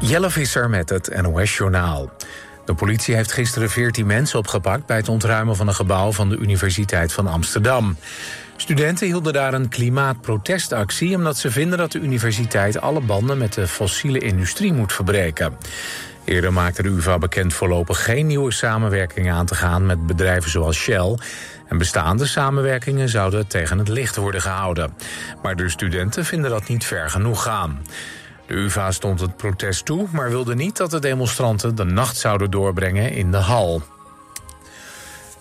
Jelle Visser met het NOS-journaal. De politie heeft gisteren 14 mensen opgepakt... bij het ontruimen van een gebouw van de Universiteit van Amsterdam. Studenten hielden daar een klimaatprotestactie... omdat ze vinden dat de universiteit alle banden met de fossiele industrie moet verbreken. Eerder maakte de UvA bekend voorlopig geen nieuwe samenwerkingen aan te gaan... met bedrijven zoals Shell... En bestaande samenwerkingen zouden tegen het licht worden gehouden. Maar de studenten vinden dat niet ver genoeg gaan. De UvA stond het protest toe, maar wilde niet dat de demonstranten de nacht zouden doorbrengen in de hal.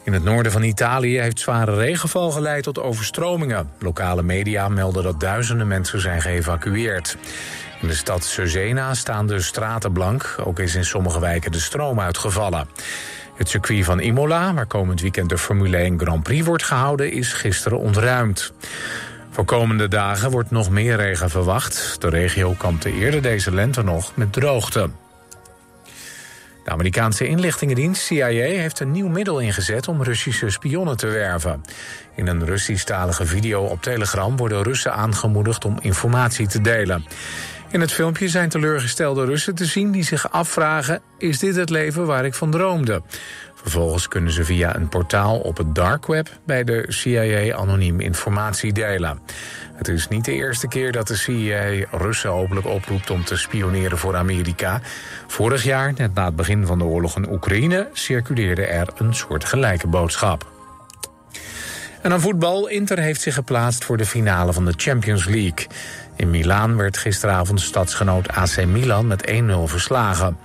In het noorden van Italië heeft zware regenval geleid tot overstromingen. Lokale media melden dat duizenden mensen zijn geëvacueerd. In de stad Cesena staan de straten blank. Ook is in sommige wijken de stroom uitgevallen. Het circuit van Imola, waar komend weekend de Formule 1 Grand Prix wordt gehouden, is gisteren ontruimd. Voor komende dagen wordt nog meer regen verwacht. De regio kampte eerder deze lente nog met droogte. De Amerikaanse inlichtingendienst CIA heeft een nieuw middel ingezet om Russische spionnen te werven. In een Russisch-talige video op Telegram worden Russen aangemoedigd om informatie te delen. In het filmpje zijn teleurgestelde Russen te zien die zich afvragen: is dit het leven waar ik van droomde? Vervolgens kunnen ze via een portaal op het dark web bij de CIA anoniem informatie delen. Het is niet de eerste keer dat de CIA Russen openlijk oproept om te spioneren voor Amerika. Vorig jaar, net na het begin van de oorlog in Oekraïne, circuleerde er een soort gelijke boodschap. En aan voetbal, Inter heeft zich geplaatst voor de finale van de Champions League. In Milaan werd gisteravond stadsgenoot AC Milan met 1-0 verslagen.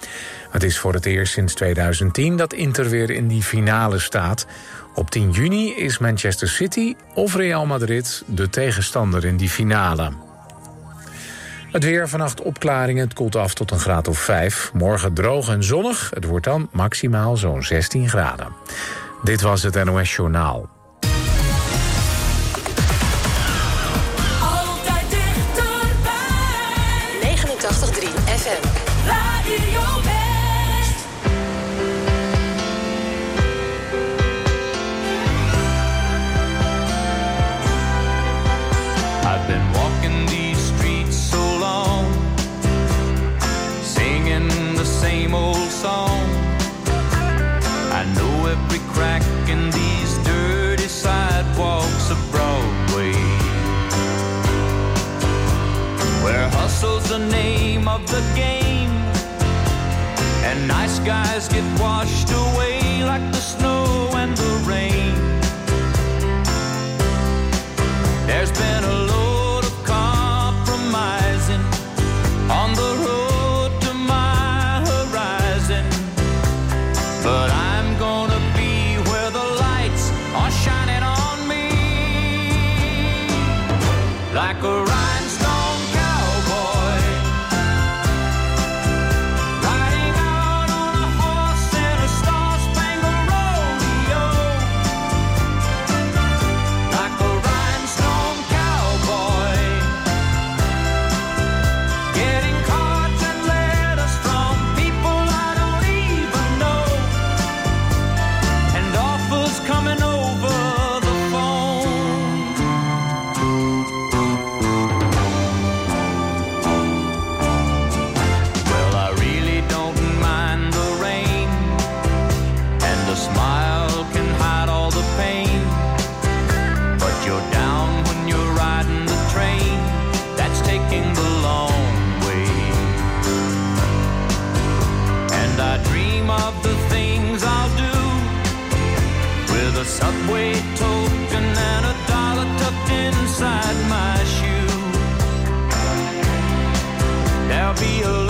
Het is voor het eerst sinds 2010 dat Inter weer in die finale staat. Op 10 juni is Manchester City of Real Madrid de tegenstander in die finale. Het weer vannacht opklaringen, het koelt af tot een graad of 5. Morgen droog en zonnig, het wordt dan maximaal zo'n 16 graden. Dit was het NOS Journaal. skies get washed away. Be alone.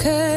curve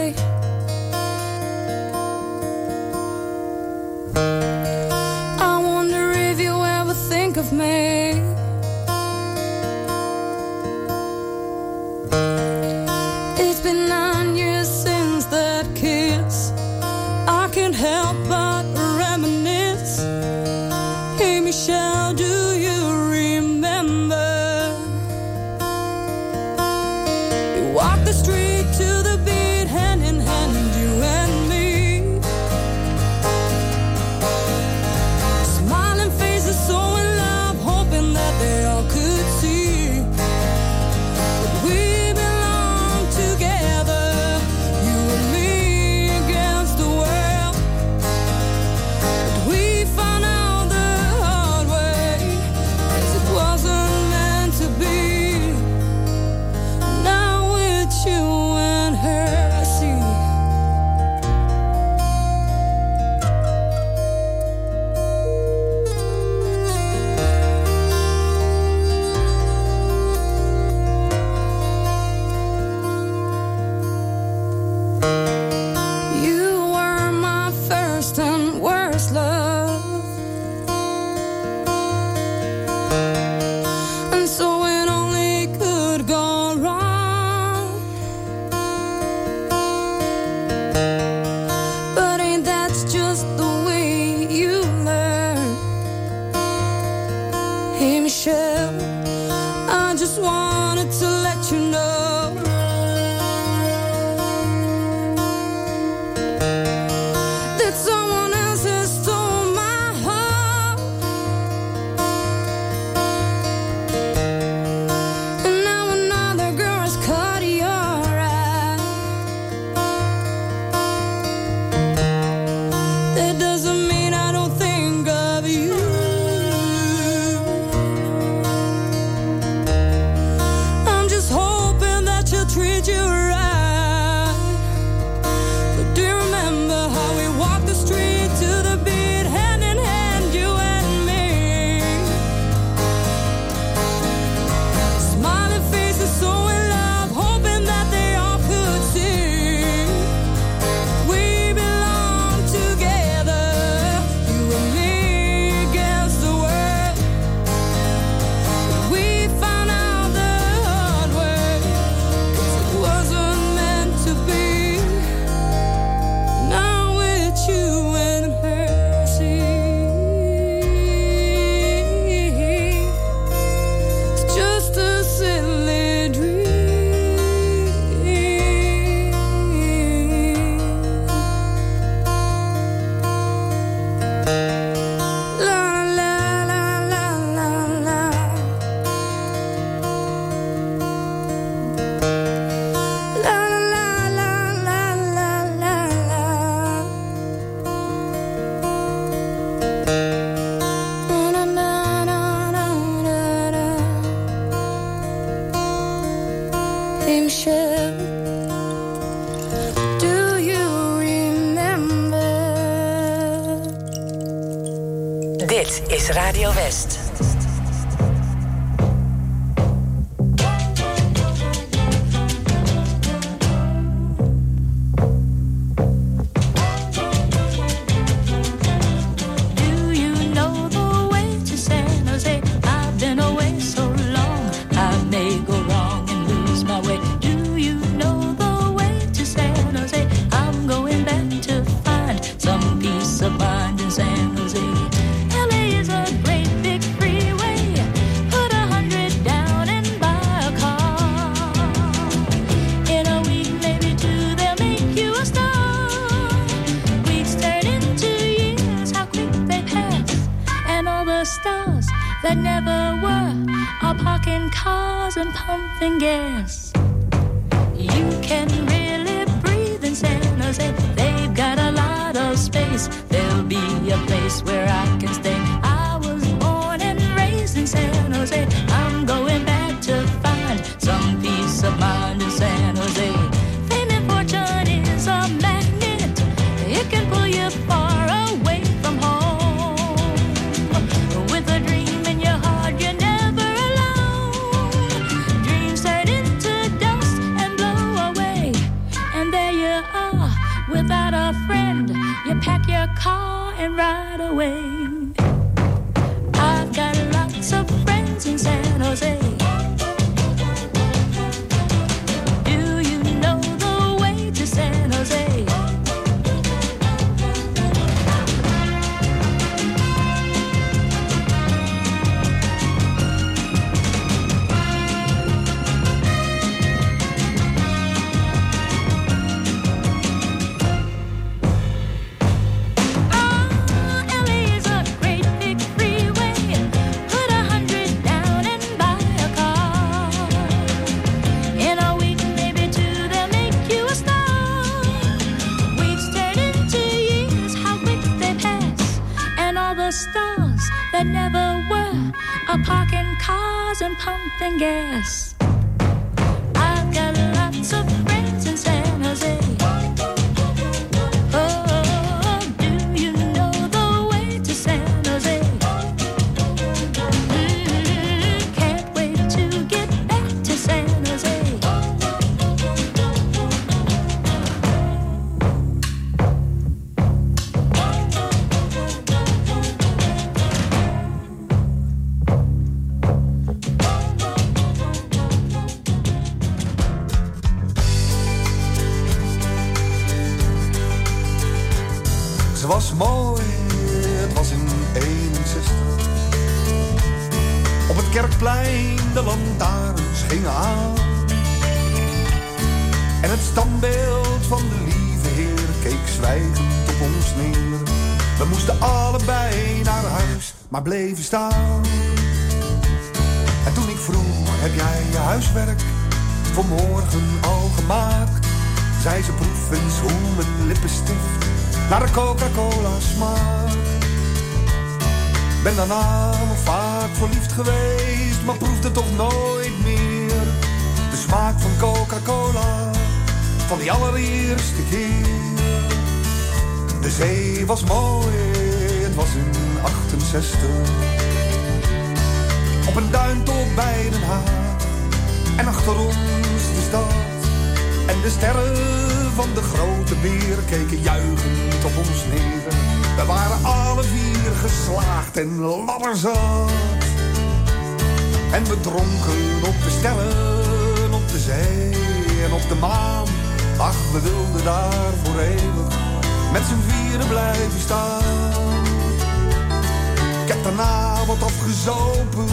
Dit is Radio West. En toen ik vroeg, heb jij je huiswerk voor morgen al gemaakt? Zei ze proef eens hoe mijn lippenstift naar de Coca-Cola smaakt. Ben daarna nog vaak verliefd geweest, maar proefde toch nooit meer de smaak van Coca-Cola van die allereerste keer. De zee was mooi, het was in 68. Op een duintop bij Den Haag en achter ons de stad. En de sterren van de grote beer keken juichend op ons neer. We waren alle vier geslaagd en ladderzat. En we dronken op de sterren, op de zee en op de maan. Ach, we wilden daar voor eeuwig met z'n vieren blijven staan. Ik heb daarna wat afgezopen,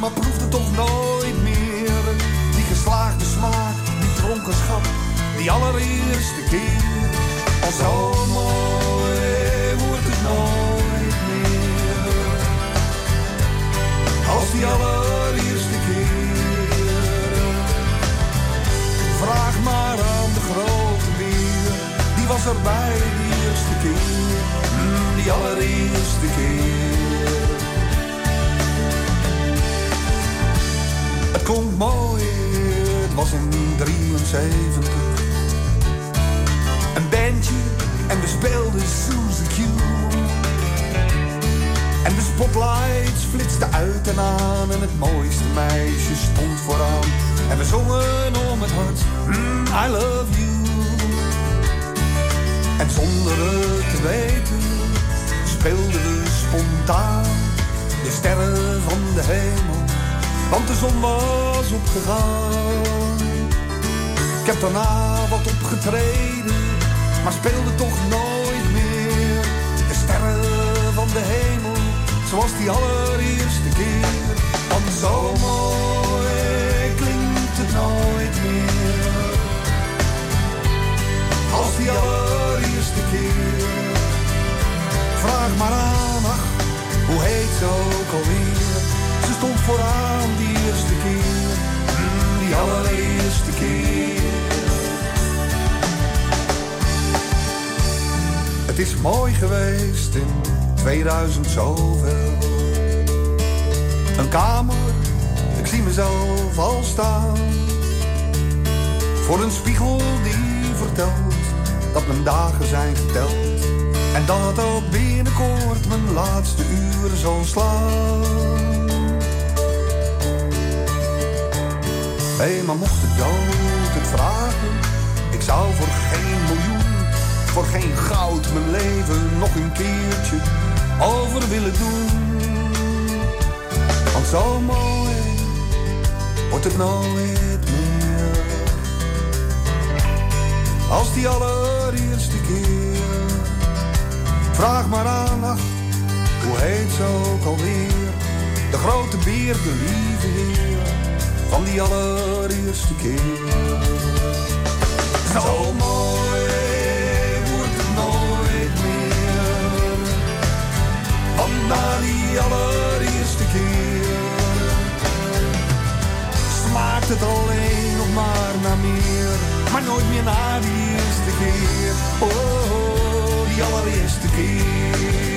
maar proefde toch nooit meer. Die geslaagde smaak, die dronkenschap, die allereerste keer. Al zo mooi wordt het nooit meer. Als die allereerste keer. Vraag maar aan de grote beer, die was erbij die eerste keer. Mm, die allereerste keer. Klonk mooi, het was in 73. Een bandje en we speelden Suzy Q. En de spotlights flitsten uit en aan en het mooiste meisje stond vooraan. En we zongen om het hart, mm, I love you. En zonder het te weten speelden we spontaan de sterren van de hemel, want de zon was opgegaan. Ik heb daarna wat opgetreden, maar speelde toch nooit meer de sterren van de hemel, zoals die allereerste keer. Want zo mooi klinkt het nooit meer, zoveel. Een kamer, ik zie mezelf al staan. Voor een spiegel die vertelt dat mijn dagen zijn geteld. En dat ook binnenkort mijn laatste uren zal slaan. Hé, hey, maar mocht de dood het vragen, ik zou voor geen miljoen, voor geen goud mijn leven nog een keertje over willen doen. Want zo mooi wordt het nooit meer. Als die allereerste keer, vraag maar aan, hoe heet zo ook alweer? De grote beer, de lieve heer, van die allereerste keer. Zo mooi na die allereerste keer. Smaakt het alleen nog maar naar meer, maar nooit meer na die eerste keer. Oh, oh, oh die allereerste keer.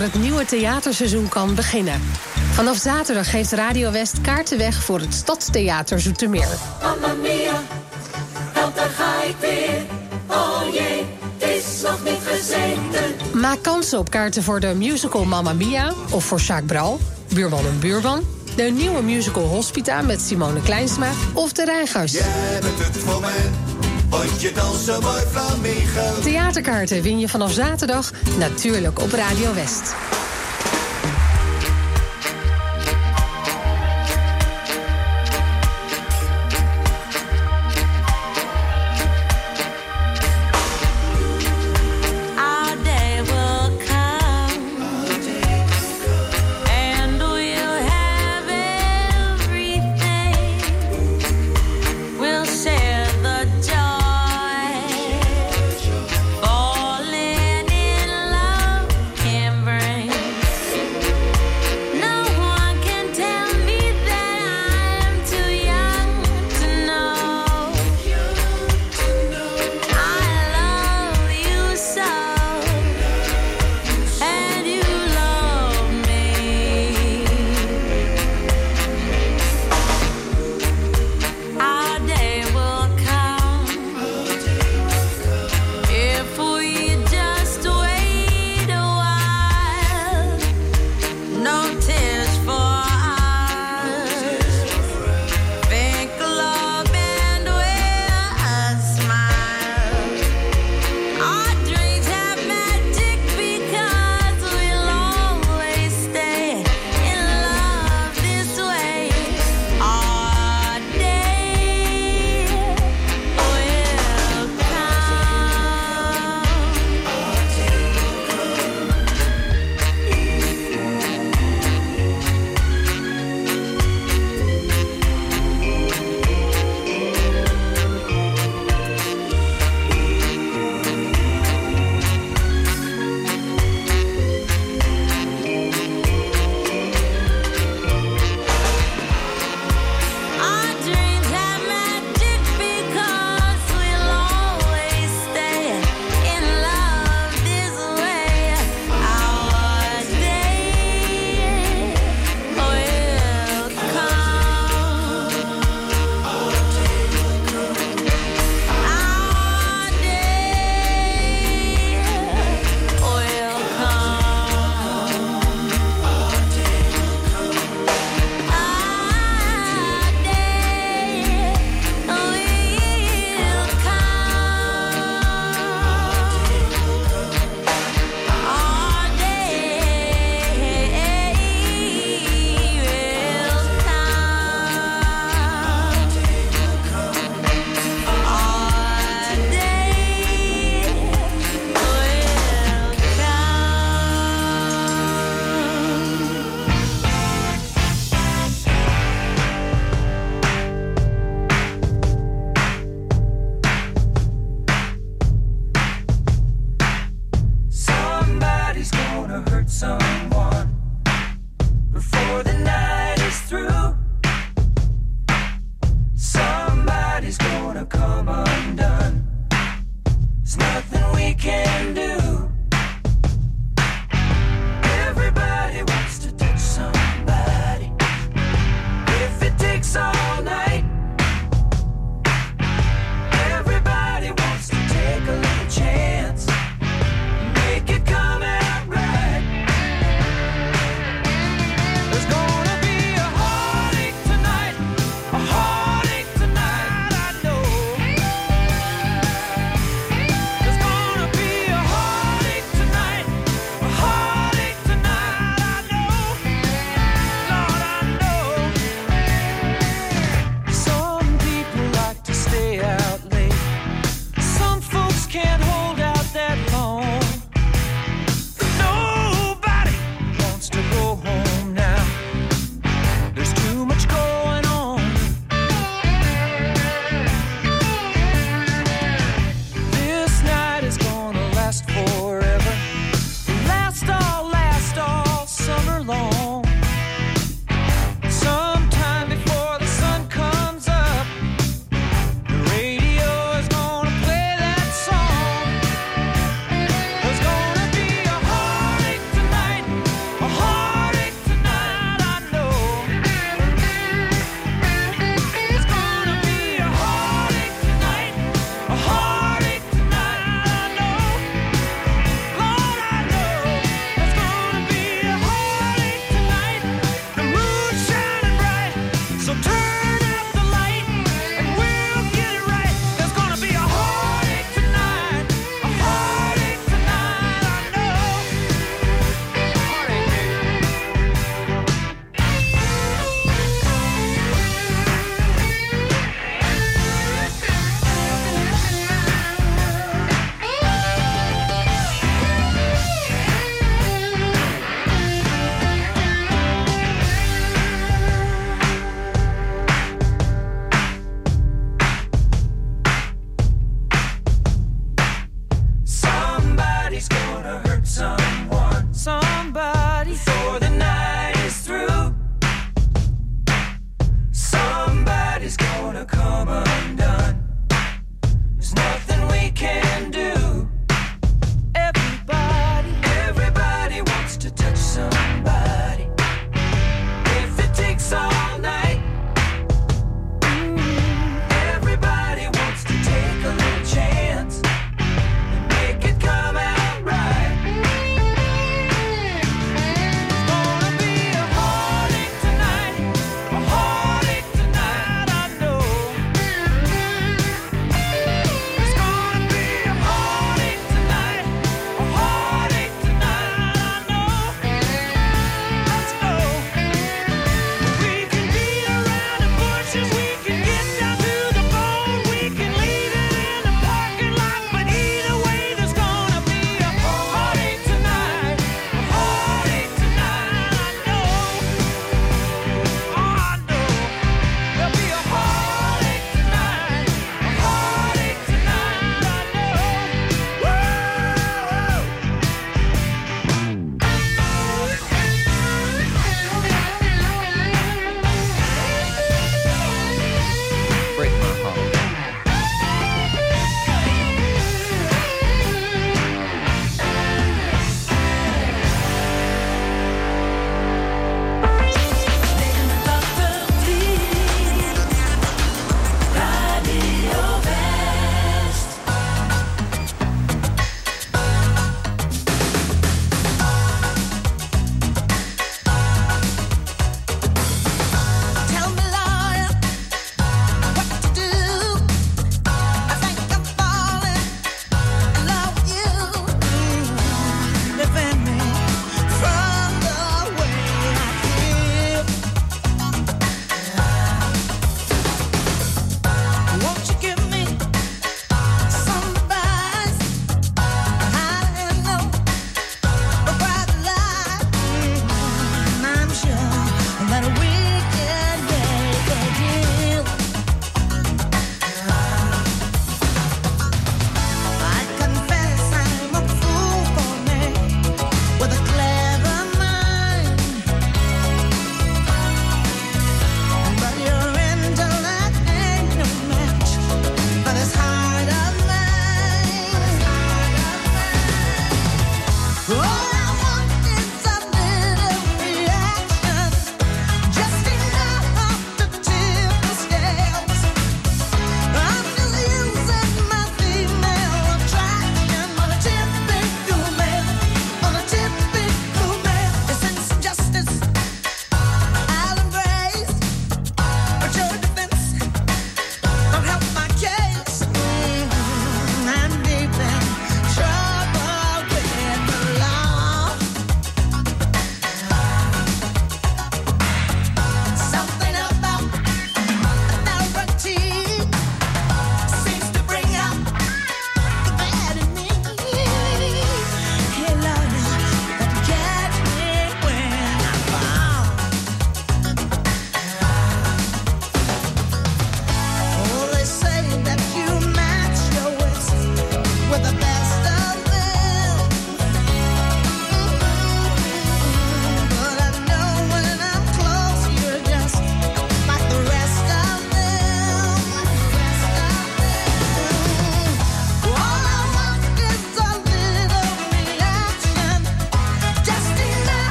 Het nieuwe theaterseizoen kan beginnen. Vanaf zaterdag geeft Radio West kaarten weg voor het Stadstheater Zoetermeer. Mamma mia, help daar ga ik weer. Oh jee, het is nog niet gezeten. Maak kans op kaarten voor de musical Mamma Mia of voor Jacques Bral, Buurman en Buurman. De nieuwe musical Hospita met Simone Kleinsma of De Reigers. Jij bent het voor mij, want je mooi flamenco. Theaterkaarten win je vanaf zaterdag natuurlijk op Radio West.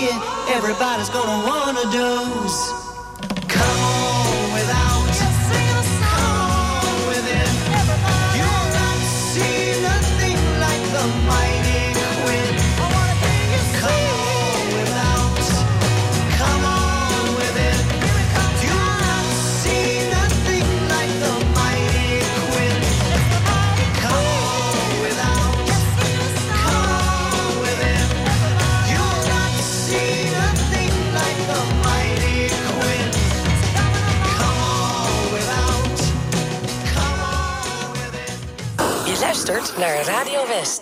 Here, everybody's gonna wanna doze. Naar Radio West.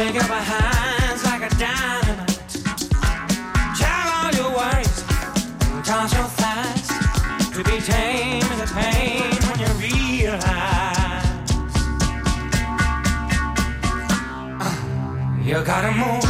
shaking my hands like a dynamite. Tell all your worries, toss your. To be tame is a pain when you realize uh, you gotta move.